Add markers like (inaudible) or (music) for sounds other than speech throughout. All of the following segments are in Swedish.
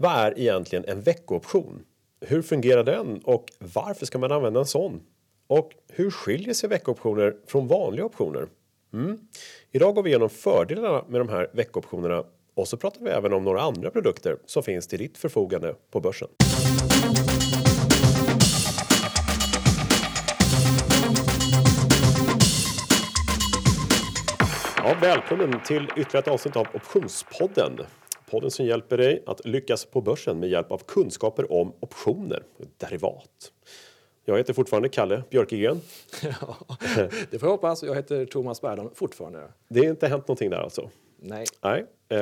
Vad är egentligen en veckooption? Hur fungerar den och varför ska man använda en sån? Och hur skiljer sig veckooptioner från vanliga optioner? Mm. Idag går vi igenom fördelarna med de här veckooptionerna och så pratar vi även om några andra produkter som finns till ditt förfogande på börsen. Ja, välkommen till ytterligare ett avsnitt av Optionspodden. Podden som hjälper dig att lyckas på börsen med hjälp av kunskaper om optioner, derivat. Jag heter fortfarande Kalle Björkegren. (laughs) Ja, det får jag hoppas. Jag heter Thomas Berdan fortfarande. Det har inte hänt någonting där alltså? Nej. Nej. Eh,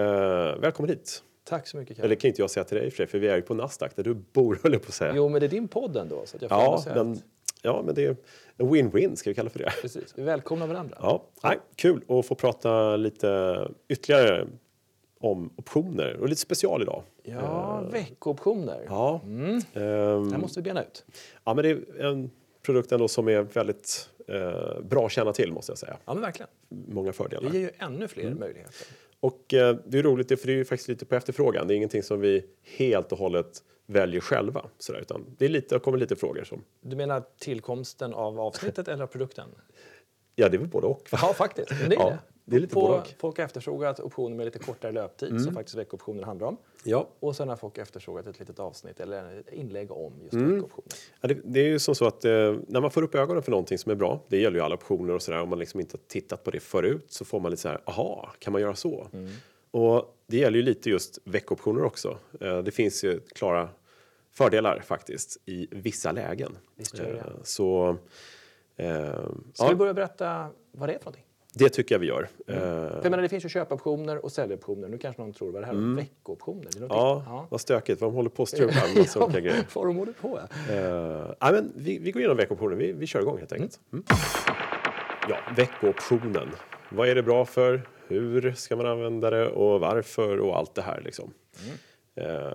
välkommen hit. Tack så mycket Kalle. Eller kan inte jag säga till dig för, för vi är ju på Nasdaq där du bor (laughs) höll jag på att säga. Jo, men det är din podd ändå. Så jag får ja, säga men, ja, men det är en win-win ska vi kalla för det. Precis. Vi välkomnar varandra. Ja, nej, kul att få prata lite ytterligare om optioner och lite special idag. Ja, veckooptioner. Ja, Mm. Det ehm, här måste vi bena ut. ja, men det är en produkt ändå som är väldigt eh, bra att känna till måste jag säga. Ja, men verkligen. Många fördelar. Det ger ju ännu fler Mm. möjligheter. Och eh, det är roligt, det- för det är ju faktiskt lite på efterfrågan. Det är ingenting som vi helt och hållet väljer själva. Sådär, utan det, är lite, det kommer lite frågor som, Du menar tillkomsten av avsnittet eller av produkten? ja det är väl både och. va? Ja, faktiskt. Men det är Ja, det. Det är lite På-. Folk har efterfrågat optioner med lite kortare löptid, som faktiskt veckooptioner handlar om. Ja, Och sen har folk efterfrågat ett litet avsnitt eller ett inlägg om just Mm. veckooptioner. Ja, det, det är ju som så att eh, när man får upp ögonen för någonting som är bra, det gäller ju alla optioner och sådär, om man liksom inte har tittat på det förut så får man lite så här, aha, kan man göra så? Och det gäller ju lite just veckooptioner också. Eh, det finns ju klara fördelar faktiskt i vissa lägen. Visst gör det. Eh, så eh, Ska ja, vi börja berätta vad det är för någonting? Det tycker jag vi gör. Eh, För jag menar, det finns ju köpoptioner och säljoptioner. Nu kanske någon tror vad det här är, veckooptioner. Det är någonting- Mm. ja, vad stökigt, vad de håller på och strular med massa olika grejer. vad de håller på med. Uh, ja, men vi, vi går igenom veckooptionen. Vi, vi kör igång helt enkelt. Mm. Ja, veckooptionen. Vad är det bra för? Hur ska man använda det och varför och allt det här liksom. Eh,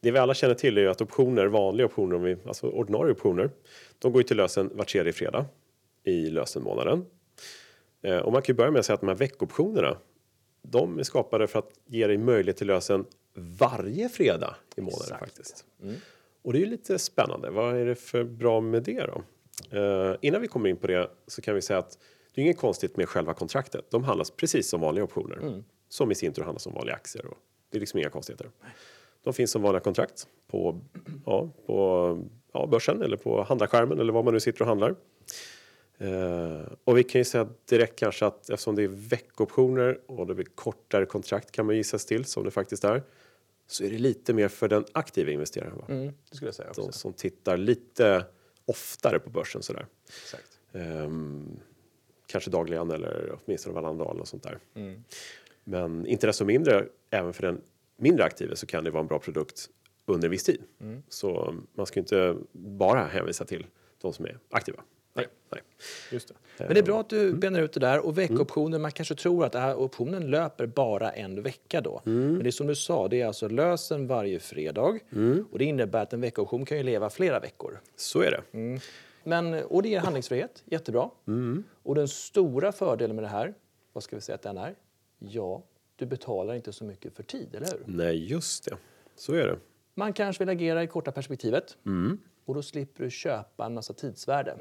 det vi alla känner till är ju att optioner, vanliga optioner, alltså ordinarie optioner, de går ju till lösen var tredje fredag i lösenmånaden. Eh, och man kan ju börja med att säga att de här veckooptionerna, de är skapade för att ge dig möjlighet till lösen varje fredag i månaden Exakt. faktiskt. Och det är ju lite spännande. Vad är det för bra med det då? Eh, innan vi kommer in på det så kan vi säga att det är inget konstigt med själva kontraktet. De handlas precis som vanliga optioner. Som i sin tur handlas som vanliga aktier. Och det är liksom inga konstigheter. De finns som vanliga kontrakt på, ja, på ja, börsen eller på handlarskärmen eller var man nu sitter och handlar. Eh, och vi kan ju säga direkt kanske att eftersom det är veckooptioner och det blir kortare kontrakt kan man gissas till som det faktiskt är. Så är det lite mer för den aktiva investeraren. Va? Mm, det skulle jag säga också. De som tittar lite oftare på börsen sådär. Exakt. Ehm, kanske dagligen eller åtminstone varannan dag eller sånt där. Mm. Men inte desto mindre, även för den mindre aktive så kan det vara en bra produkt under en viss tid. Mm. Så man ska inte bara hänvisa till de som är aktiva. Nej, nej. Just det. Men det är bra att Mm. du benar ut det där. Och veckooptioner, man kanske tror att här optionen löper bara en vecka då. Mm. Men det är som du sa, det är alltså lösen varje fredag. Mm. Och det innebär att en veckooption kan ju leva flera veckor. Så är det. Mm. Men, och det ger handlingsfrihet, jättebra. Mm. Och den stora fördelen med det här, vad ska vi säga att den är? Ja, du betalar inte så mycket för tid, eller hur? Nej, just det. Så är det. Man kanske vill agera i korta perspektivet. Mm. Och då slipper du köpa en massa tidsvärde.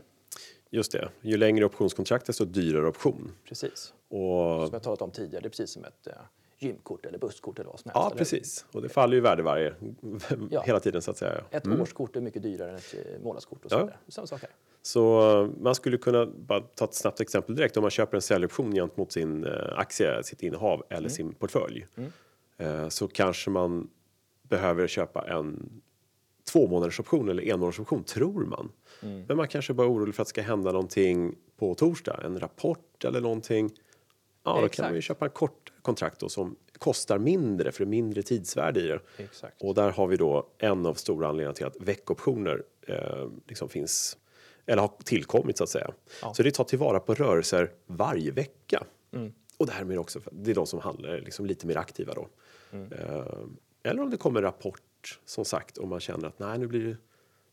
Just det. Ju längre optionskontraktet desto dyrare option. Precis. Och Som jag talat om tidigare, det är precis som ett eh, gymkort eller busskort eller vad som helst. Ja, precis. Och det faller ju värde varje, (laughs) Ja. hela tiden så att säga. Ett årskort är mycket dyrare än ett eh, månadskort och så Ja. vidare. Samma sak här. Så eh, man skulle kunna bara ta ett snabbt exempel direkt. Om man köper en säljoption gentemot sin aktie, sitt innehav eller sin portfölj. Eh, så kanske man behöver köpa en två månaders option eller en månaders option tror man. Men man kanske bara är orolig för att det ska hända någonting på torsdag. En rapport eller någonting. Ja, då kan Exakt. man ju köpa en kort kontrakt då som kostar mindre för det är mindre tidsvärde i det. Exakt. Och där har vi då en av stora anledningarna till att veckoptioner eh, liksom finns eller har tillkommit så att säga. Ja. Så det tar tillvara på rörelser varje vecka. Och därmed också, det är de som handlar liksom lite mer aktiva då. Eh, eller om det kommer en rapport som sagt om man känner att nej nu blir det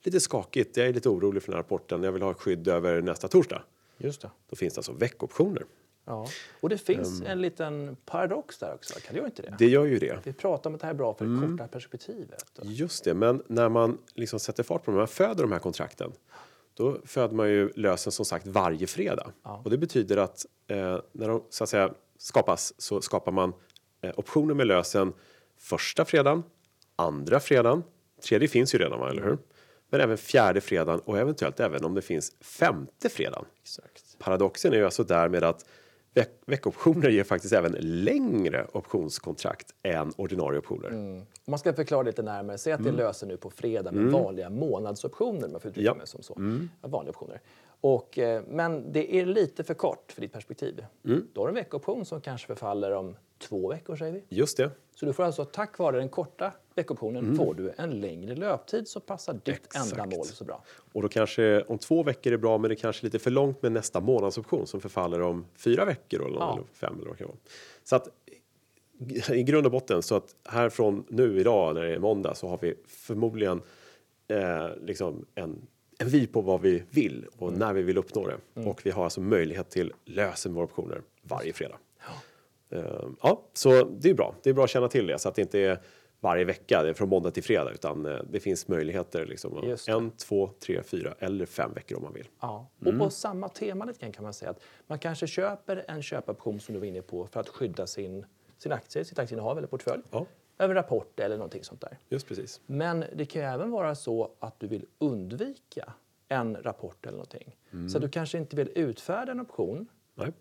lite skakigt, jag är lite orolig för den här rapporten, jag vill ha skydd över nästa torsdag. Just det. Då finns det alltså veckoptioner. Ja. Och det finns en liten paradox där också, kan det göra inte det? Det gör ju det. Vi pratar om att det här är bra för det Mm. korta perspektivet. Just det, men när man liksom sätter fart på dem, man föder de här kontrakten, då föder man ju lösen som sagt varje fredag. Och det betyder att eh, när de så att säga skapas så skapar man eh, optioner med lösen första fredagen, andra fredagen, tredje finns ju redan, va, eller hur? Men även fjärde fredagen och eventuellt även om det finns femte fredagen. Exakt. Paradoxen är ju alltså därmed att veck veckoptioner ger faktiskt även längre optionskontrakt än ordinarie optioner. Om man ska förklara lite närmare, säg att det löser nu på fredag med vanliga månadsoptioner, man får Ja. som så. Ja, Vanliga optioner. Och, eh, men det är lite för kort för ditt perspektiv. Då har du en veckooption som kanske förfaller om två veckor, säger vi. Just det. Så du får alltså tack vare den korta veckooptionen får du en längre löptid som passar ditt Exakt. ändamål så bra. Och då kanske om två veckor är bra, men det är kanske lite för långt med nästa månadsoption som förfaller om fyra veckor eller, Ja. eller fem eller vad kan vara. Så att i grund och botten så att här från nu idag när det är måndag så har vi förmodligen eh, liksom en, en vy på vad vi vill och när vi vill uppnå det. Och vi har alltså möjlighet till lösen våra optioner varje fredag. Eh, ja, så det är bra. Det är bra att känna till det så att det inte är varje vecka, det är från måndag till fredag, utan eh, det finns möjligheter liksom. En, två, tre, fyra eller fem veckor om man vill. Ja. Och på samma tema lite kan man säga att man kanske köper en köpoption som du var inne på för att skydda sin, sin aktie, sitt aktieinnehav eller portfölj Ja, över rapport eller någonting sånt där. just precis. Men det kan ju även vara så att du vill undvika en rapport eller någonting. Så att du kanske inte vill utfärda en option Nej.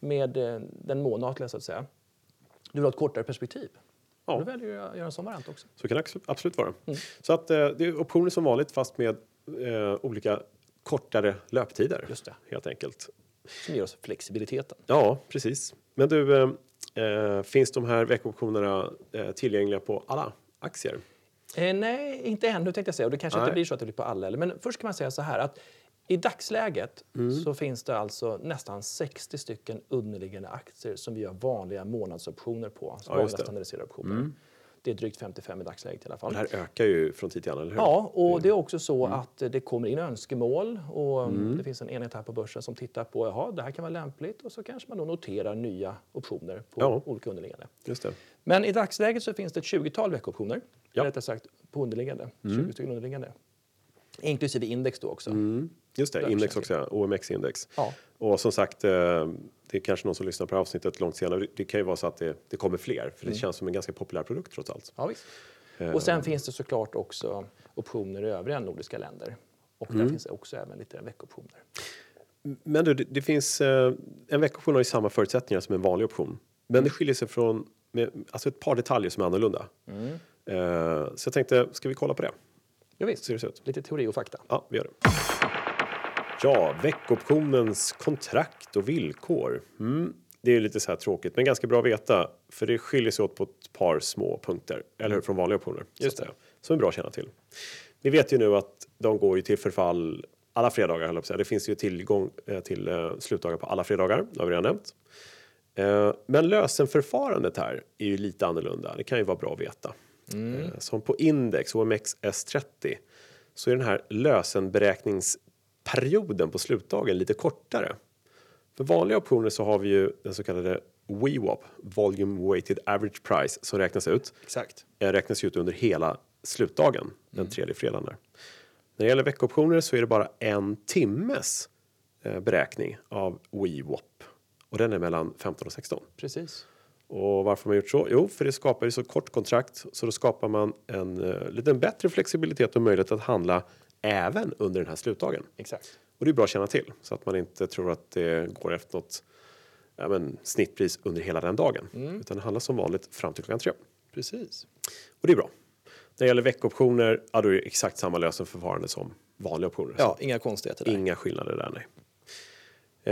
med eh, den månatliga så att säga. Du vill ha ett kortare perspektiv. Ja. Då väljer du att göra en sån variant också. Så kan det abso- absolut vara. Mm. Så att eh, det är optioner som vanligt fast med eh, olika kortare löptider. Just det. Helt enkelt. Som ger oss flexibiliteten. Ja, precis. Men du, eh, eh, finns de här veckooptionerna eh, tillgängliga på alla aktier? Eh, nej, inte ännu tänkte jag säga. Och det kanske inte Nej. blir så att det blir på alla. Men först kan man säga så här att i dagsläget så finns det alltså nästan 60 stycken underliggande aktier som vi gör vanliga månadsoptioner på. Alltså Ja, vanliga standardiserade optioner. Det är drygt 55 i dagsläget i alla fall. Det här ökar ju från tid till annan, eller hur? Ja, och det är också så att det kommer in önskemål och mm, det finns en enhet här på börsen som tittar på, jaha, det här kan vara lämpligt och så kanske man då noterar nya optioner på Ja. olika underliggande. Just det. Men i dagsläget så finns det ett 20-tal veckoptioner, Ja. Mm. rättare sagt på underliggande, 20 stycken underliggande. Inklusive index då också. Just det, index också, ja. OMX-index. Ja. Och som sagt, eh, det är kanske någon som lyssnar på avsnittet långt senare. Det kan ju vara så att det, det kommer fler, för det känns som en ganska populär produkt trots allt. Ja, visst. Eh. Och sen finns det såklart också optioner i övriga nordiska länder. Och Mm. där finns det också även lite veckoptioner. Men du, det, det finns eh, en veckooption har ju samma förutsättningar som en vanlig option. Men det skiljer sig från med, alltså ett par detaljer som är annorlunda. Eh, så jag tänkte, ska vi kolla på det? Ja, visst. Ser det ut? Lite teori och fakta. Ja, vi gör det. Ja, veckoptionens kontrakt och villkor. Mm. Det är lite så här tråkigt, men ganska bra att veta. För det skiljer sig åt på ett par små punkter, eller hur? Från vanliga optioner. Just säga. Som är bra att känna till. Vi vet ju nu att de går ju till förfall alla fredagar, höll jag på säga. Det finns ju tillgång eh, till eh, slutdagar på alla fredagar, det har vi redan nämnt. Eh, men lösenförfarandet här är ju lite annorlunda. Det kan ju vara bra att veta. Eh, som på index, OMX S30, så är den här lösenberäkningsperioden på slutdagen lite kortare. För vanliga optioner så har vi ju den så kallade VWAP, Volume Weighted Average Price, som räknas ut. Exakt. Eh, räknas ut under hela slutdagen, den tredje fredagen. Där. När det gäller veckooptioner så är det bara en timmes eh, beräkning av VWAP. Och den är mellan 15 och 16. Precis. Och varför har man gjort så? Jo, för det skapar ju så kort kontrakt så då skapar man en uh, lite bättre flexibilitet och möjlighet att handla även under den här slutdagen. Exakt. Och det är bra att känna till så att man inte tror att det går efter något ja, men, snittpris under hela den dagen. Utan det handlar som vanligt fram till klockan tre. Precis. Och det är bra. När det gäller veckooptioner, ja, då är det exakt samma lösenförfarande som vanliga optioner. Ja, inga konstigheter där. Inga skillnader där, nej.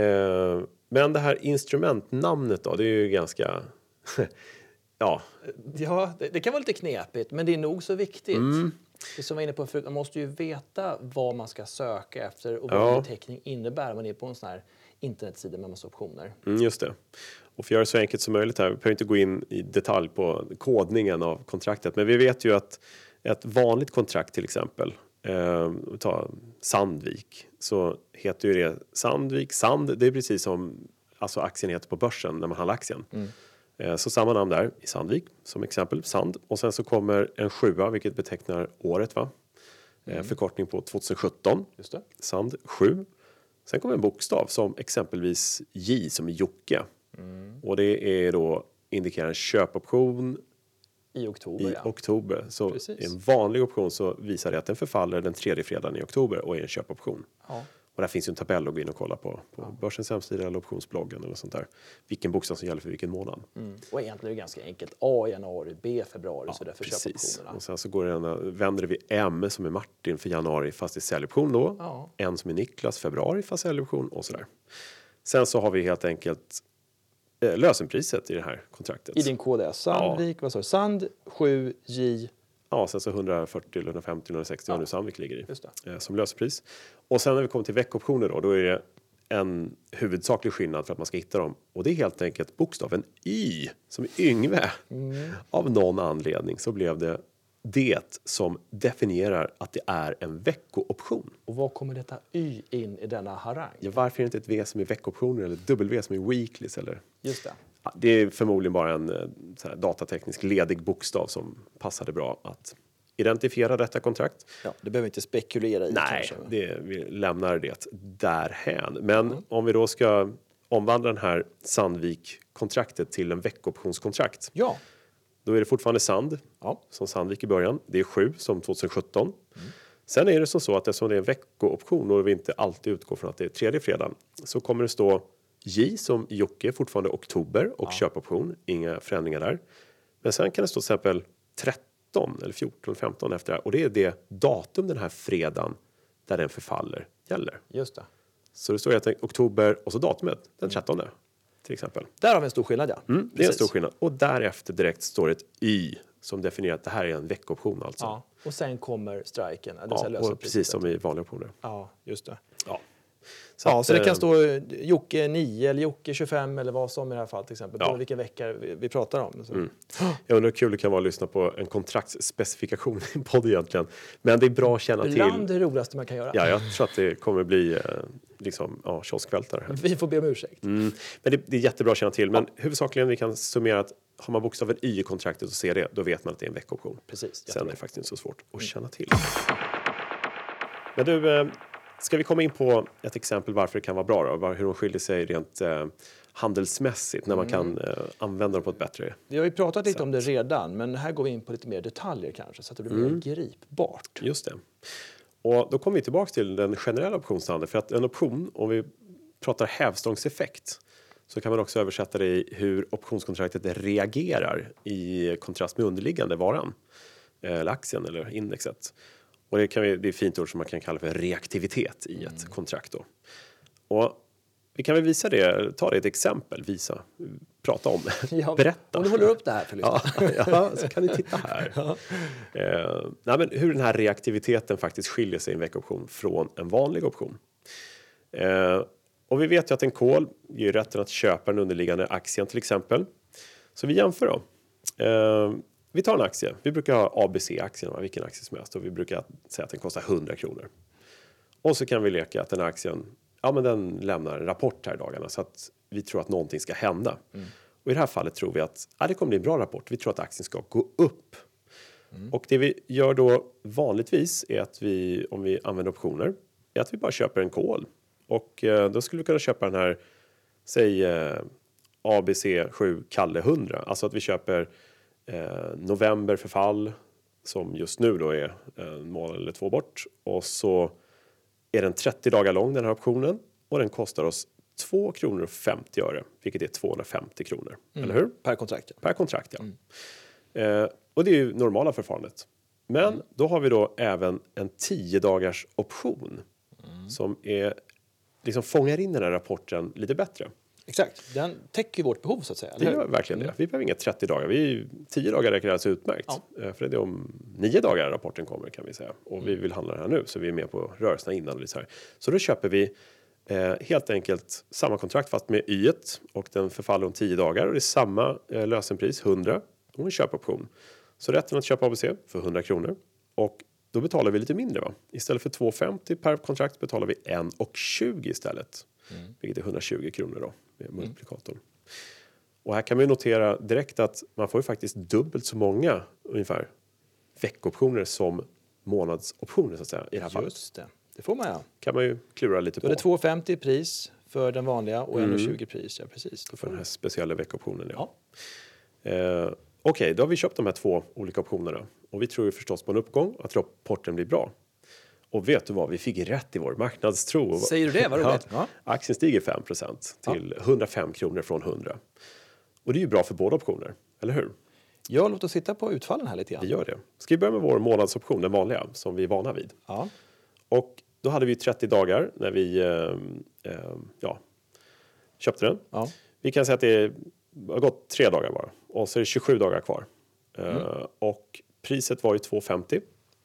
Eh, men det här instrumentnamnet då, det är ju ganska... (laughs) ja, Ja, det, det kan vara lite knepigt, men det är nog så viktigt. Det som var inne på förut, man måste ju veta vad man ska söka efter och vad Ja. innebär. Man är på en sån här internetsida med massa optioner. Mm, just det. Och för att göra det så enkelt som möjligt här, vi behöver inte gå in i detalj på kodningen av kontraktet, men vi vet ju att ett vanligt kontrakt till exempel, eh, ta Sandvik, så heter ju det Sandvik, Sand, det är precis som alltså aktien heter på börsen när man handlar aktien. Eh, Så samma namn där i Sandvik som exempel, Sand. Och sen så kommer en sjua vilket betecknar året va? Eh, Förkortning på 2017. Just det. Sand 7. Sen kommer en bokstav som exempelvis J som i Jocke. Och det är då indikerar en köpoption I oktober, i ja. oktober. Så Precis. en vanlig option så visar det att den förfaller den tredje fredagen i oktober och är en köpoption. ja. Och där finns ju en tabell att gå in och kolla på på börsens hemsida eller optionsbloggen eller sånt där. Vilken bokstav som gäller för vilken månad. Mm. Och egentligen är det ganska enkelt. A i januari, B i februari, så där för Precis. köpoptionerna. Och sen så går det en, vänder vi M som är Martin för januari fast är säljoption då. Ja. En som är Niklas februari fast säljoption och sådär. Sen så har vi helt enkelt eh, lösenpriset i det här kontraktet. I din kod är Sandvik, vad sa du? Sand 7J. Ja, sen så 140 eller 150 eller 160 vad Ja. nu Sandvik ligger i. Eh, som löspris. Och sen när vi kommer till veckoptioner då, då är det en huvudsaklig skillnad för att man ska hitta dem. Och det är helt enkelt bokstaven Y som är Yngve. Av någon anledning så blev det det som definierar att det är en veckooption. Och vad kommer detta Y in i denna harang? Ja, varför är det inte ett V som är veckooptioner eller W som är weeklies? Eller? Just det. Det är förmodligen bara en eh, här, datateknisk ledig bokstav som passade bra att identifiera detta kontrakt. Ja, det behöver vi inte spekulera i Nej, kanske. det, vi lämnar det därhän. Men om vi då ska omvandla den här Sandvik-kontraktet till en veckooptionskontrakt. Ja. Då är det fortfarande Sand Ja. som Sandvik i början. Det är 7 som 2017. Sen är det som så att eftersom det är en veckooption och vi inte alltid utgår från att det är tredje fredagen så kommer det stå J som Jocke, fortfarande oktober och köpoption. Inga förändringar där. Men sen kan det stå till exempel 13 eller 14, 15 efter det här och det är det datum den här fredagen där den förfaller gäller. Just det. Så det står helt enkelt oktober och så datumet den 13 till exempel. Där har vi en stor skillnad, ja. Mm, det är en stor skillnad. Och därefter direkt står det ett Y som definierar att det här är en veckooption alltså. Ja. Och sen kommer striken, det Ja, och precis som i vanliga optioner. Ja, just det. Ja. ja, att, så det kan stå eh, Jocke 9 eller Jocke 25 eller vad som i det här fallet till exempel. Ja. På vilken vecka vi, vi pratar om. Så. Jag undrar hur kul det kan vara att lyssna på en kontraktsspecifikation i en podd egentligen. Men det är bra att känna Bland till. det roligaste man kan göra. Ja, jag tror att det kommer bli eh, liksom, ja, kioskvältare. Vi får be om ursäkt. Mm. Men det, det är jättebra att känna till. Men huvudsakligen vi kan summera att har man bokstaven Y i kontraktet och ser det, då vet man att det är en veckooption. Precis, Sen är det faktiskt inte så svårt att känna till. Men du, eh, ska vi komma in på ett exempel varför det kan vara bra då? Hur de skiljer sig rent eh, handelsmässigt när man kan eh, använda dem på ett bättre Vi har ju pratat lite om det redan, men här går vi in på lite mer detaljer kanske så att det blir Mm. mer gripbart. Just det. Och då kommer vi tillbaks till den generella optionshandeln. För att en option, om vi pratar hävstångseffekt, så kan man också översätta det i hur optionskontraktet reagerar i kontrast med underliggande varan. eh, Eller aktien eller indexet. Och det, kan vi, det är ett fint ord som man kan kalla för reaktivitet i ett kontrakt. Då. Och vi kan väl visa det, ta det ett exempel, visa, prata om, Ja, berätta. Om du håller upp det här för. Ja, ja, så kan ni titta här. Eh, nej, men hur den här reaktiviteten faktiskt skiljer sig i en veckooption från en vanlig option. Eh, och vi vet ju att en call ger rätten att köpa den underliggande aktien till exempel. Så vi jämför då. Eh, vi tar en aktie. Vi brukar ha ABC-aktien, vilken aktie som helst. Och vi brukar säga att den kostar 100 kronor. Och så kan vi leka att den här aktien ja, men den lämnar en rapport här i dagarna så att vi tror att någonting ska hända. Och i det här fallet tror vi att ja, det kommer bli en bra rapport. Vi tror att aktien ska gå upp. Och det vi gör då vanligtvis är att vi, om vi använder optioner, är att vi bara köper en call. Och eh, då skulle vi kunna köpa den här, säg eh, ABC 7 Kalle 100. Alltså att vi köper eh, november förfall som just nu då är en månad eller två bort. Och så är den 30 dagar lång den här optionen och den kostar oss 2 kronor och 50 öre, vilket är 250 kronor. Eller hur? Per kontrakt. Per kontrakt, ja. Eh, och det är ju normala förfarandet. Men då har vi då även en 10 dagars option som är, liksom fångar in den här rapporten lite bättre. Exakt. Den täcker vårt behov så att säga. Det gör verkligen det. Vi behöver inga 30 dagar. Vi, 10 dagar räcker alldeles utmärkt. Ja. Eh, För det är om 9 dagar rapporten kommer kan vi säga. Och vi vill handla den här nu så vi är med på rörelserna innan. Så, här. så då köper vi eh, helt enkelt samma kontrakt fast med y och den förfaller om 10 dagar och det är samma eh, lösenpris 100 och en köpoption. Så rätten att köpa ABC för 100 kronor och då betalar vi lite mindre va? Istället för 2,50 per kontrakt betalar vi 1,20 istället. Vilket är 120 kronor då med multiplikatorn. Och här kan man ju notera direkt att man får ju faktiskt dubbelt så många ungefär veckoptioner som månadsoptioner så att säga i det här fallet. Just det. Det får man ja. Kan man ju klura lite Då på är det 2,50 i pris för den vanliga och 1,20 pris. Ja, precis. Då för den här speciella veckoptionen. Ja. Ja. Eh, Okej, då har vi köpt de här två olika optionerna och vi tror ju förstås på en uppgång att rapporten blir bra. Och vet du vad, vi fick rätt i vår marknadstro. Säger du det? Vad roligt. (laughs) Ja. Aktien stiger 5% till 105 kronor från 100. Och det är ju bra för båda optioner, eller hur? Ja, låt oss titta på utfallen här lite Vi grann. gör det. Ska vi börja med vår månadsoption, den vanliga, som vi är vana vid. Ja. Och då hade vi 30 dagar när vi eh, eh, ja, köpte den. Ja. Vi kan säga att det har gått tre dagar bara och så är det 27 dagar kvar. Eh, och priset var ju 2,50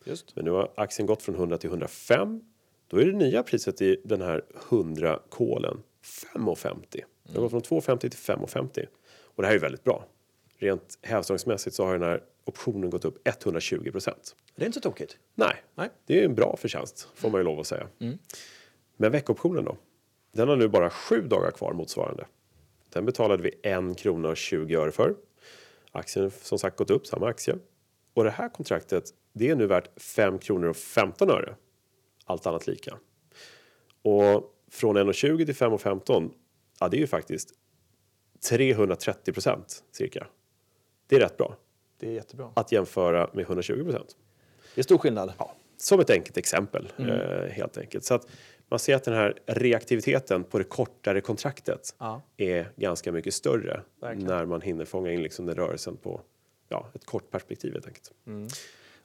Just. men nu har aktien gått från 100 till 105. Då är det nya priset i den här 100 kolen 5,50. Det har gått från 2,50 till 5,50 och det här är väldigt bra. Rent hävstångsmässigt så har den här optionen gått upp 120 procent. Det är inte så tokigt. Nej, Nej. det är en bra förtjänst får man ju lov att säga. Men veckoptionen då? Den har nu bara sju dagar kvar motsvarande. Den betalade vi en krona och 20 öre för. Aktien har som sagt gått upp, samma aktie. Och det här kontraktet, det är nu värt 5 kronor och 15 öre. Allt annat lika. Och från 1,20 till 5,15, ja det är ju faktiskt 330 procent cirka. Det är rätt bra Det är jättebra. att jämföra med 120 procent. Det är stor skillnad. Som ett enkelt exempel, Mm. eh, helt enkelt. Så att man ser att den här reaktiviteten på det kortare kontraktet Ja. är ganska mycket större Verkligen. när man hinner fånga in liksom den rörelsen på ja, ett kort perspektiv helt enkelt. Mm.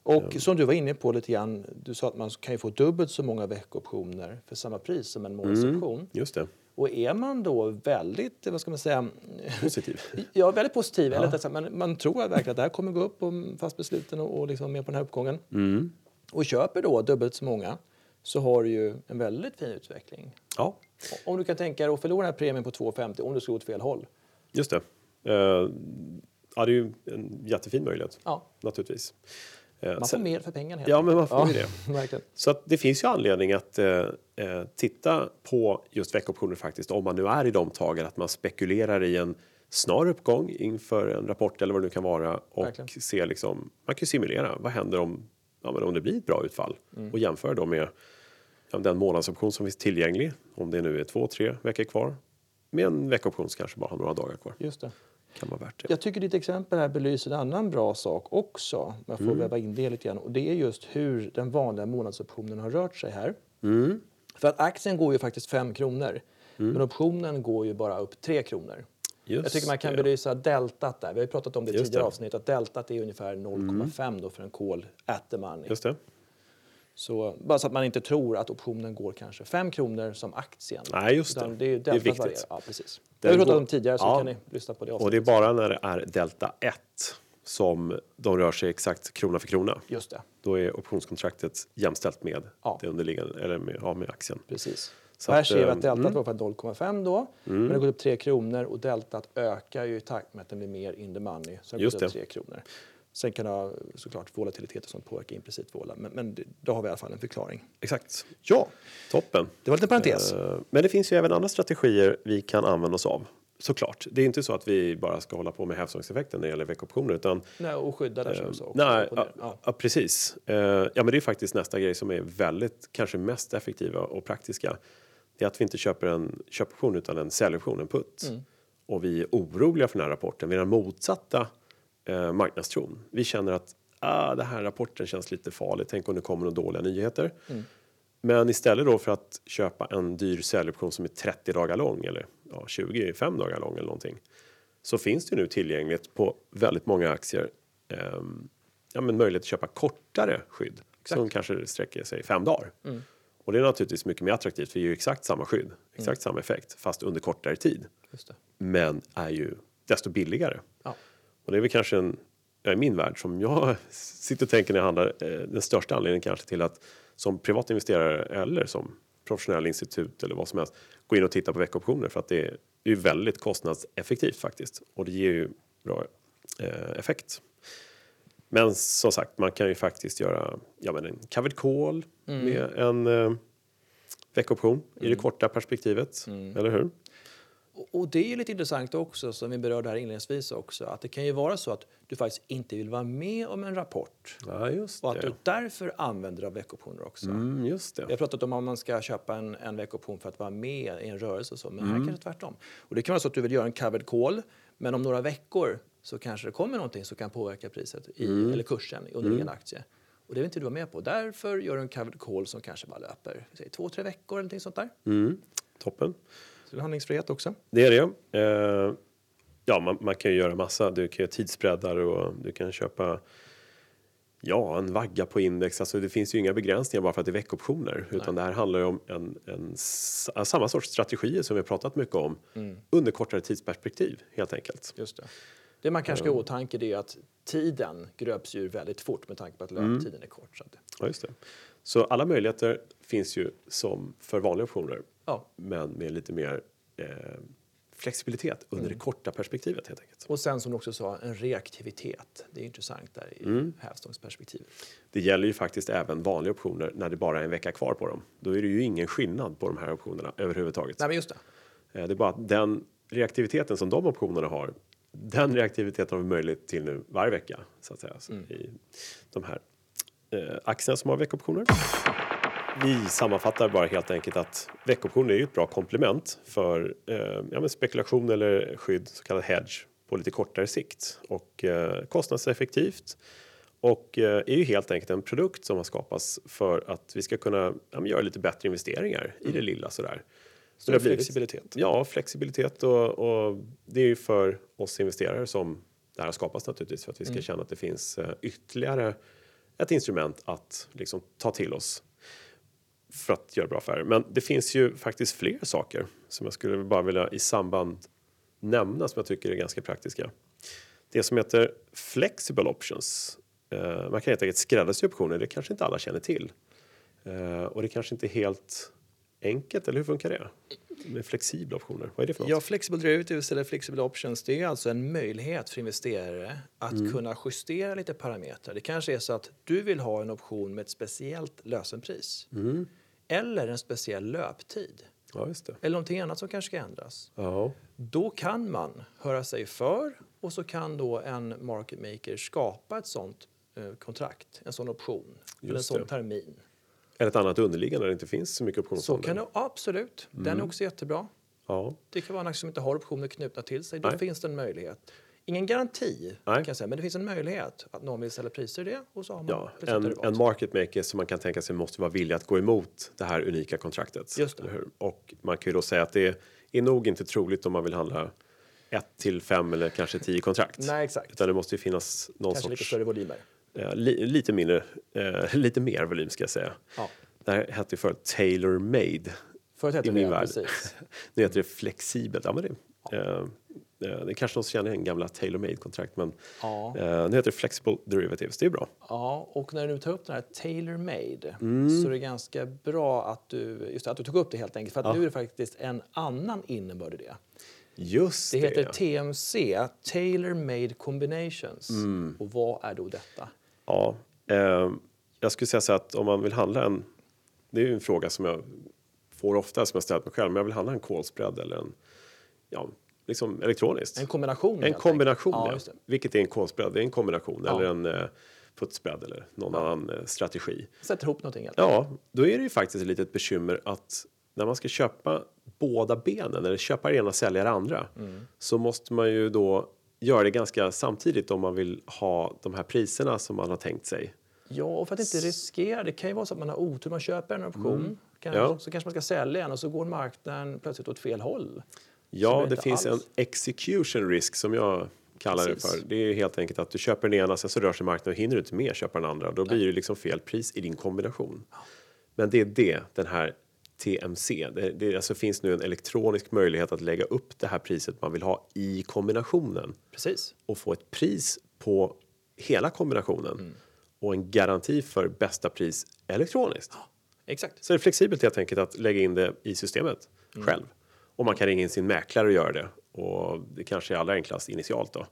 Och som du var inne på lite grann, du sa att man kan ju få dubbelt så många veckoptioner för samma pris som en månadsoption. Just det, Och är man då väldigt, vad ska man säga, positiv. (laughs) ja, väldigt positiv, eller rättare sagt, man, man tror verkligen att det här kommer gå upp och fast besluten och, och liksom med på den här uppgången. Mm. Och köper då dubbelt så många så har du ju en väldigt fin utveckling. Ja, Om du kan tänka dig att förlora den här premien på 2,50 om du ska gå åt fel håll. just det. Eh, ja, det är ju en jättefin möjlighet, Ja, naturligtvis. Eh, man får mer för pengarna Ja, men man får Ja, (laughs) verkligen. Så det finns ju anledning att eh, eh, titta på just veckoptioner faktiskt om man nu är i de tagen att man spekulerar i en snar uppgång inför en rapport eller vad det nu kan vara och Verkligen. se liksom, man kan simulera vad händer om, ja, men om det blir ett bra utfall och jämföra då med ja, den månadsoption som finns tillgänglig om det nu är två, tre veckor kvar med en veckoption som kanske bara har några dagar kvar. Just det. Kan vara värt det. Jag tycker ditt exempel här belyser en annan bra sak också. Om jag får väva in det lite grann. Och det är just hur den vanliga månadsoptionen har rört sig här. För att aktien går ju faktiskt 5 kronor. Men optionen går ju bara upp 3 kronor. Just jag tycker man kan det. belysa deltat där. Vi har pratat om det i tidigare avsnitt. Att deltat är ungefär 0,5 då för en call at the money. Just det. Så, bara så att man inte tror att optionen går kanske 5 kronor som aktien. Nej, just det. Det är, Det är viktigt. Ja, precis. Det Den har vi pratat går- om tidigare så Ja. kan ni lyssna på det Och det är bara när det är delta 1 som de rör sig exakt krona för krona. Just det, Då är optionskontraktet jämställt med Ja. det underliggande eller med, ja, med aktien. precis. Så här att, ser vi eh, att deltat mm. var för 0,5 då. Men det gått upp 3 kronor och deltat ökar ju i takt med att den blir mer in the money. Så Just gått upp det. 3 kronor. Sen kan det ha såklart volatilitet som påverkar implicit vola. Men, men det- då har vi i alla fall en förklaring. Exakt. Ja, toppen. Det var lite parentes. Eh, Men det finns ju även andra strategier vi kan använda oss av. Såklart. Det är inte så att vi bara ska hålla på med hävstångseffekten när det gäller veckoptioner. Utan, Nej, och skydda där som du sa. också. nej, och ja. Ja. ja, precis. Eh, Ja, men det är faktiskt nästa grej som är väldigt, kanske mest effektiva och praktiska. Det är att vi inte köper en köpoption utan en säljoption, en putt. Mm. Och vi är oroliga för den här rapporten. Vi är den motsatta eh, marknadstron. Vi känner att ah, den här rapporten känns lite farlig. Tänk om det kommer några dåliga nyheter. Mm. Men istället då för att köpa en dyr säljoption som är 30 dagar lång eller ja, 25 dagar lång eller någonting. Så finns det nu tillgängligt på väldigt många aktier ehm, ja, men möjlighet att köpa kortare skydd som kanske sträcker sig fem dagar. Mm. Och det är naturligtvis mycket mer attraktivt för det är ju exakt samma skydd, exakt Mm. samma effekt fast under kortare tid. Men är ju desto billigare. Ja. Och det är väl kanske en, i min värld som jag (laughs) sitter och tänker när jag handlar, eh, den största anledningen kanske till att som privat investerare eller som professionell institut eller vad som helst gå in och titta på veckoptioner för att det är, det är ju väldigt kostnadseffektivt faktiskt och det ger ju bra eh, effekt. Men som sagt, man kan ju faktiskt göra ja, men en covered call med en, eh, veckoption i det korta perspektivet, eller hur? Och- det är ju lite intressant också, som vi berörde här inledningsvis också, att det kan ju vara så att du faktiskt inte vill vara med om en rapport Ja, just och att du därför använder av veckoptioner också. Mm, just det. har pratat om om man ska köpa en, en veckoption för att vara med i en rörelse och så, men Mm. här kanske tvärtom. Och det kan vara så att du vill göra en covered call, men om några veckor så kanske det kommer någonting som kan påverka priset i, Mm. eller kursen under en aktie. Och det vill inte du vara med på. Därför gör du en covered call som kanske bara löper säg, två, tre veckor eller någonting sånt där. Mm, toppen. Handlingsfrihet också. Det är det. Eh, ja, man, man kan ju göra massa. Du kan göra tidsbreddar och du kan köpa ja, en vagga på index. Alltså, det finns ju inga begränsningar bara för att det är veckoptioner. Utan det här handlar ju om en, en, samma sorts strategier som vi har pratat mycket om under kortare tidsperspektiv helt enkelt. Just det. Det man kanske ska ha i åtanke det är att tiden gröps ju väldigt fort med tanke på att löptiden är kort. Så att, Ja, just det. Så alla möjligheter finns ju som för vanliga optioner, ja. men med lite mer eh, flexibilitet under det korta perspektivet helt enkelt. Och sen som du också sa, en reaktivitet. Det är intressant där i Mm. hävstångsperspektivet. Det gäller ju faktiskt även vanliga optioner när det bara är en vecka kvar på dem. Då är det ju ingen skillnad på de här optionerna överhuvudtaget. Nej, men just det. Eh, Det är bara att den reaktiviteten som de optionerna har, den reaktiviteten har vi möjlighet till nu varje vecka så att säga, så i de här eh, aktierna som har veckoptioner. Vi sammanfattar bara helt enkelt att veckoptioner är ett bra komplement för eh, ja, spekulation eller skydd, så kallad hedge, på lite kortare sikt och eh, kostnadseffektivt. Och eh, är ju helt enkelt en produkt som har skapats för att vi ska kunna ja, göra lite bättre investeringar i det lilla sådär. Så Större flexibilitet. Ja, flexibilitet och, och det är ju för oss investerare som det här har skapats naturligtvis för att vi ska känna att det finns eh, ytterligare ett instrument att liksom ta till oss för att göra bra affärer. Men det finns ju faktiskt fler saker som jag skulle bara vilja i samband nämna som jag tycker är ganska praktiska. Det som heter flexible options. Eh, man kan helt enkelt skräddarsy optioner, det kanske inte alla känner till. Eh, och det kanske inte är helt enkelt, eller hur funkar det? Med flexibla optioner, vad är det för något? Ja, flexible derivatives eller flexible options det är alltså en möjlighet för investerare att Mm. kunna justera lite parametrar. Det kanske är så att du vill ha en option med ett speciellt lösenpris Mm. Eller en speciell löptid Ja, eller någonting annat som kanske ska ändras. Ja, Då kan man höra sig för och så kan då en market maker skapa ett sånt eh, kontrakt, en sån option eller en sån det. termin. eller ett annat underliggande där det inte finns så mycket Så optionsfonder. kan det absolut. Den Mm. är också jättebra. Ja, Det kan vara en aktie som inte har optioner knutna till sig. Då Nej. finns det en möjlighet. Ingen garanti, Nej. kan jag säga, men det finns en möjlighet att någon vill ställa priser i det och så har man ja. En, en market maker som man kan tänka sig måste vara villig att gå emot det här unika kontraktet. Just? Och man kan ju då säga att det är nog inte troligt om man vill handla ett till fem eller kanske tio kontrakt. Nej, exakt. Utan det måste ju finnas någon Kanske lite sorts större volymer. eh, li, lite mindre, eh, lite mer volym ska jag säga. Ja. Det här hette ju förut tailor made Förut hette det precis. (laughs) Nu heter det flexibelt. Ja, men det, eh, eh, det är kanske någon som känner igen gamla tailor made kontrakt men Ja. eh, nu heter det flexible derivatives. Det är bra. Ja, och när du tar upp den här tailor made Mm. så är det ganska bra att du, just att du tog upp det helt enkelt. För att nu är det faktiskt en annan innebörd i det. Just Det det. heter TMC, Tailor Made Combinations. Mm. Och vad är då detta? Ja, eh, jag skulle säga så att om man vill handla en, det är ju en fråga som jag får ofta som jag ställt mig själv, men jag vill handla en call spread eller en, ja, liksom elektroniskt. En kombination. En kombination, ja. Ja. Vilket är en call spread? Det är en kombination Ja. eller en eh, put spread eller någon annan eh, strategi. Sätter ihop någonting helt Ja, då är det ju faktiskt ett litet bekymmer att när man ska köpa båda benen eller köpa det ena och sälja det andra så måste man ju då göra det ganska samtidigt om man vill ha de här priserna som man har tänkt sig. Ja, och för att inte riskera. Det kan ju vara så att man har otur. Man köper en option, kanske, Mm. Ja. så kanske man ska sälja en och så går marknaden plötsligt åt fel håll. Ja, det finns alls- en execution risk som jag kallar det Precis. för. Det är helt enkelt att du köper den ena, sen så rör sig marknaden och hinner du inte med köpa den andra. Då blir det liksom fel pris i din kombination. Men det är det, den här TMC. Det, det alltså finns nu en elektronisk möjlighet att lägga upp det här priset man vill ha i kombinationen Precis. och få ett pris på hela kombinationen Mm. och en garanti för bästa pris elektroniskt. Exakt. Så det är flexibelt helt enkelt att lägga in det i systemet Mm. själv. Och man kan ringa in sin mäklare och göra det. Och det kanske är allra enklast initialt då.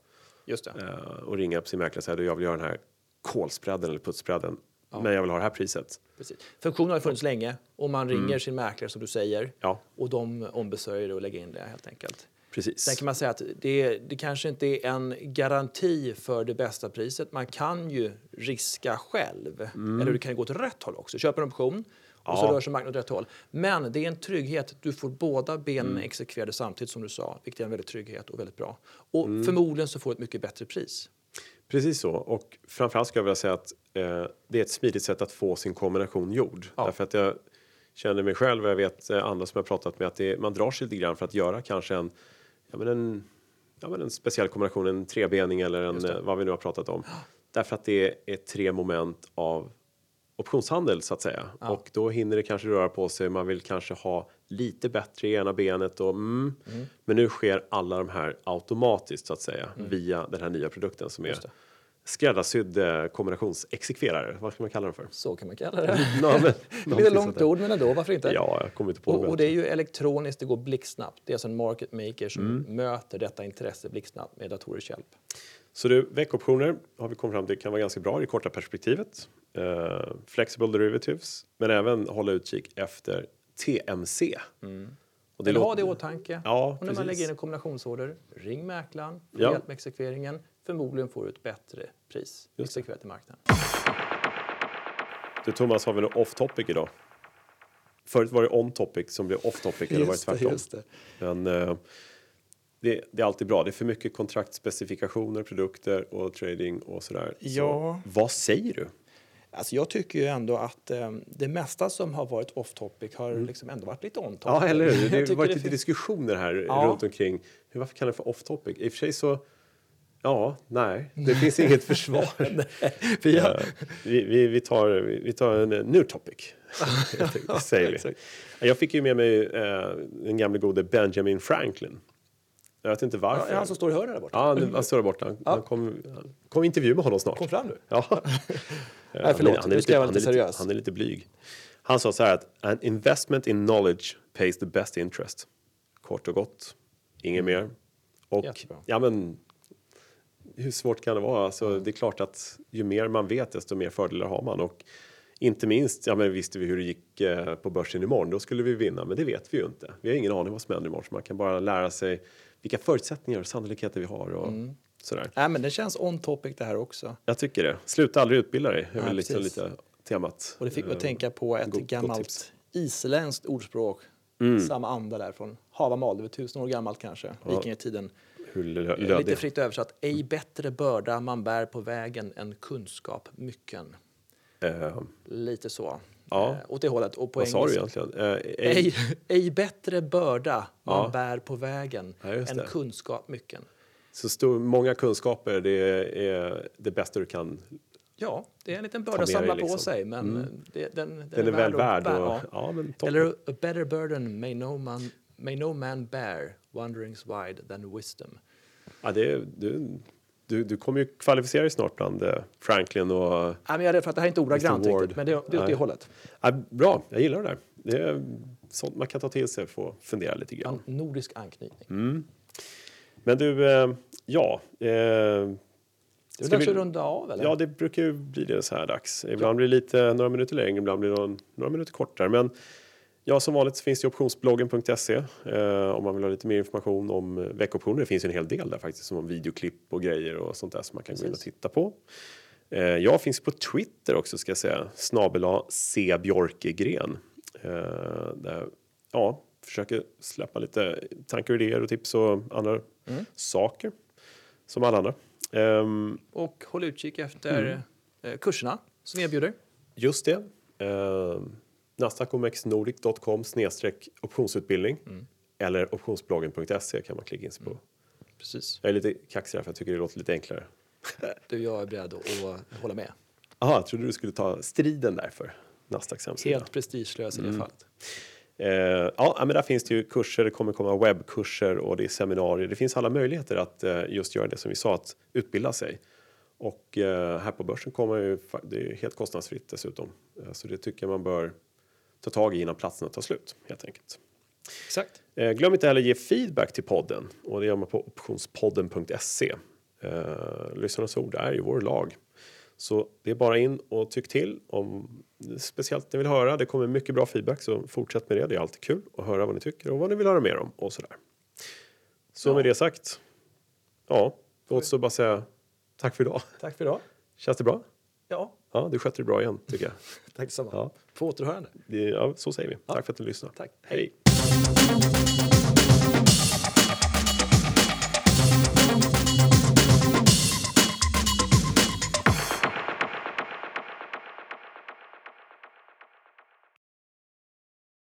Just det. Eh, och ringa upp sin mäklare och säga att jag vill göra den här call-spreaden eller put-spreaden men jag vill ha det här priset. Precis. Funktionen har funnits länge och man ringer sin mäklare som du säger Mm. Ja. och de ombesörjer det och lägger in det helt enkelt. Precis. Sen kan man säga att det, det kanske inte är en garanti för det bästa priset. Man kan ju riska själv. Eller du kan gå åt rätt håll också. Köpa en option och så rör sig marknaden åt rätt håll. Men det är en trygghet. Du får båda benen Mm. exekverade samtidigt som du sa, vilket är en väldigt trygghet och väldigt bra. Och Mm. förmodligen så får du ett mycket bättre pris. Precis så. Och framförallt skulle jag vilja säga att eh, det är ett smidigt sätt att få sin kombination gjord. Ja. Därför att jag känner mig själv och jag vet eh, andra som jag pratat med att det, man drar sig lite grann för att göra kanske en, ja, men en, ja, men en speciell kombination, en trebening eller en, eh, vad vi nu har pratat om. Därför att det är tre moment av optionshandel så att säga. Och då hinner det kanske röra på sig. Man vill kanske ha lite bättre i ena benet och mm. Men nu sker alla de här automatiskt så att säga via den här nya produkten som är skräddarsydd eh, kombinationsexekverare. Vad ska man kalla den för? Så kan man kalla det. (laughs) Ja, men, (laughs) Lite långt ord, men ändå, varför inte? Ja, jag kommer inte på Och, det. och det är ju elektroniskt, det går blixtsnabbt. Det är alltså en market maker som Mm. möter detta intresse blixtsnabbt med datorers hjälp. Så du, veckoptioner har vi kommit fram till kan vara ganska bra i det korta perspektivet. Eh, flexible derivatives, men även hålla utkik efter TMC. Och Eller ha det i åtanke. Ja, och när man lägger in en kombinationsorder, ring mäklaren, få Ja. hjälp med exekveringen. Förmodligen får du ett bättre pris det. exekverat i marknaden. Du Thomas, har vi något off topic idag? Förut var det on topic som blev off topic, eller var det tvärtom? det. Men eh, det, det är alltid bra. det är för mycket kontraktspecifikationer, produkter och trading och sådär. Ja. Så, vad säger du? Alltså jag tycker ju ändå att eh, det mesta som har varit off topic har liksom ändå varit lite on topic. Mm. Ja, eller hur? Det har varit lite diskussioner här Ja. runt omkring. Hur, varför kallar det för off topic? I och för sig så, ja, nej, (laughs) det finns inget försvar. (laughs) Vi Eh, (laughs) vi, vi, vi, tar, vi tar en eh, new topic, säger vi. Jag fick ju med mig eh, den gamle gode Benjamin Franklin. Jag vet inte Ja, varför. är han som står i hörnet där borta? Ja, han, han står där borta. Han, han kom, kom intervju med honom snart. Kom fram nu. Ja. (laughs) Nej, förlåt. Han är lite- han lite är seriös. Han är lite blyg. Han sa så här att an investment in knowledge pays the best interest. Kort och gott. Inget mer. Och Jättebra. ja, men hur svårt kan det vara? Alltså, det är klart att ju mer man vet, desto mer fördelar har man. Och inte minst, ja, men visste vi hur det gick eh, på börsen imorgon, då skulle vi vinna. Men det vet vi ju inte. Vi har ingen aning vad som händer imorgon. Så man kan bara lära sig vilka förutsättningar och sannolikheter vi har. Och Mm. sådär. Nej, men det känns on topic det här också. Jag tycker det. Sluta aldrig utbilda dig. Det är Ja, liksom lite temat. Och det fick mig att Eh, tänka på ett god- gammalt isländskt ordspråk. Samma anda där från Havamal, det var tusen år gammalt kanske, vikingatiden. Hur lö- Eh, Lite fritt översatt. Ej bättre börda man bär på vägen än kunskap mycken. Eh, Lite så. Ja. Eh, åt det hållet. Och på vad sa du egentligen? Eh, ej- Ej, bättre börda man Ja. bär på vägen Ja, än det. kunskap mycken. Så stor, många kunskaper, det är det bästa du kan. Ja, det är en liten börda att samla dig, på liksom. sig, men eh, det, den, den, Den är väl värd. bära. Och, Ja. Eller a better burden may no, man, may no man bear, wanderings wide than wisdom. ja, det, är- du, du, du kommer ju kvalificera dig snart bland eh, Franklin och... Ja, men jag är rädd för att det här är inte ordagrant riktigt, men det, det är åt det Nej. hållet. Ja, bra, jag gillar det där. Det är sånt man kan ta till sig att fundera lite grann. En nordisk anknytning. Mm. Men du, eh, ja. Eh, Det är ska dags vi- att runda av, eller? Ja, det brukar ju bli det så här dags. Ibland blir det lite, några minuter längre, ibland blir det några minuter kortare. Men ja, som vanligt finns det optionsbloggen.se eh, om man vill ha lite mer information om eh, veckoptioner. Det finns en hel del där faktiskt, som om videoklipp och grejer och sånt där som man kan gå in och Precis. titta på. Eh, jag finns på Twitter också ska jag säga, snabel C Björkegren. Eh, där, ja, försöker släppa lite tankar och idéer och tips och andra Mm. saker. Som alla andra. Ehm, Och håll utkik efter Mm. eh, kurserna som vi erbjuder. Just det. Uh, Nasdaqomexnordic.com optionsutbildning. Eller optionsbloggen.se kan man klicka in sig på. Precis. Jag är lite kaxig här för jag tycker det låter lite enklare. (laughs) Du, jag är beredd att hålla med. Jaha, jag trodde du skulle ta striden där för Nasdaqs hemsida. Helt prestigelös i det Mm. fallet. Eh, ja, men där finns det ju kurser, det kommer komma webbkurser och det är seminarier. Det finns alla möjligheter att eh, just göra det som vi sa, att utbilda sig. Och eh, här på börsen kommer ju, det är helt kostnadsfritt dessutom. Eh, så det tycker jag man bör ta tag i innan platserna tar slut helt enkelt. Exakt. Eh, glöm inte heller ge feedback till podden och det gör man på optionspodden.se. Eh, lyssnarnas ord är ju vår lag. Så det är bara in och tyck till om speciellt ni vill höra. Det kommer mycket bra feedback så fortsätt med det. Det är alltid kul att höra vad ni tycker och vad ni vill höra mer om och sådär. Så Ja. med det sagt. Ja, då återstår bara säga tack för idag. Tack för idag. Känns det bra? Ja, Ja, du sköter det bra igen tycker jag. (laughs) tack detsamma. Ja. På återhörande. Ja, så säger vi. Tack för att ni lyssnade. Tack. Hej.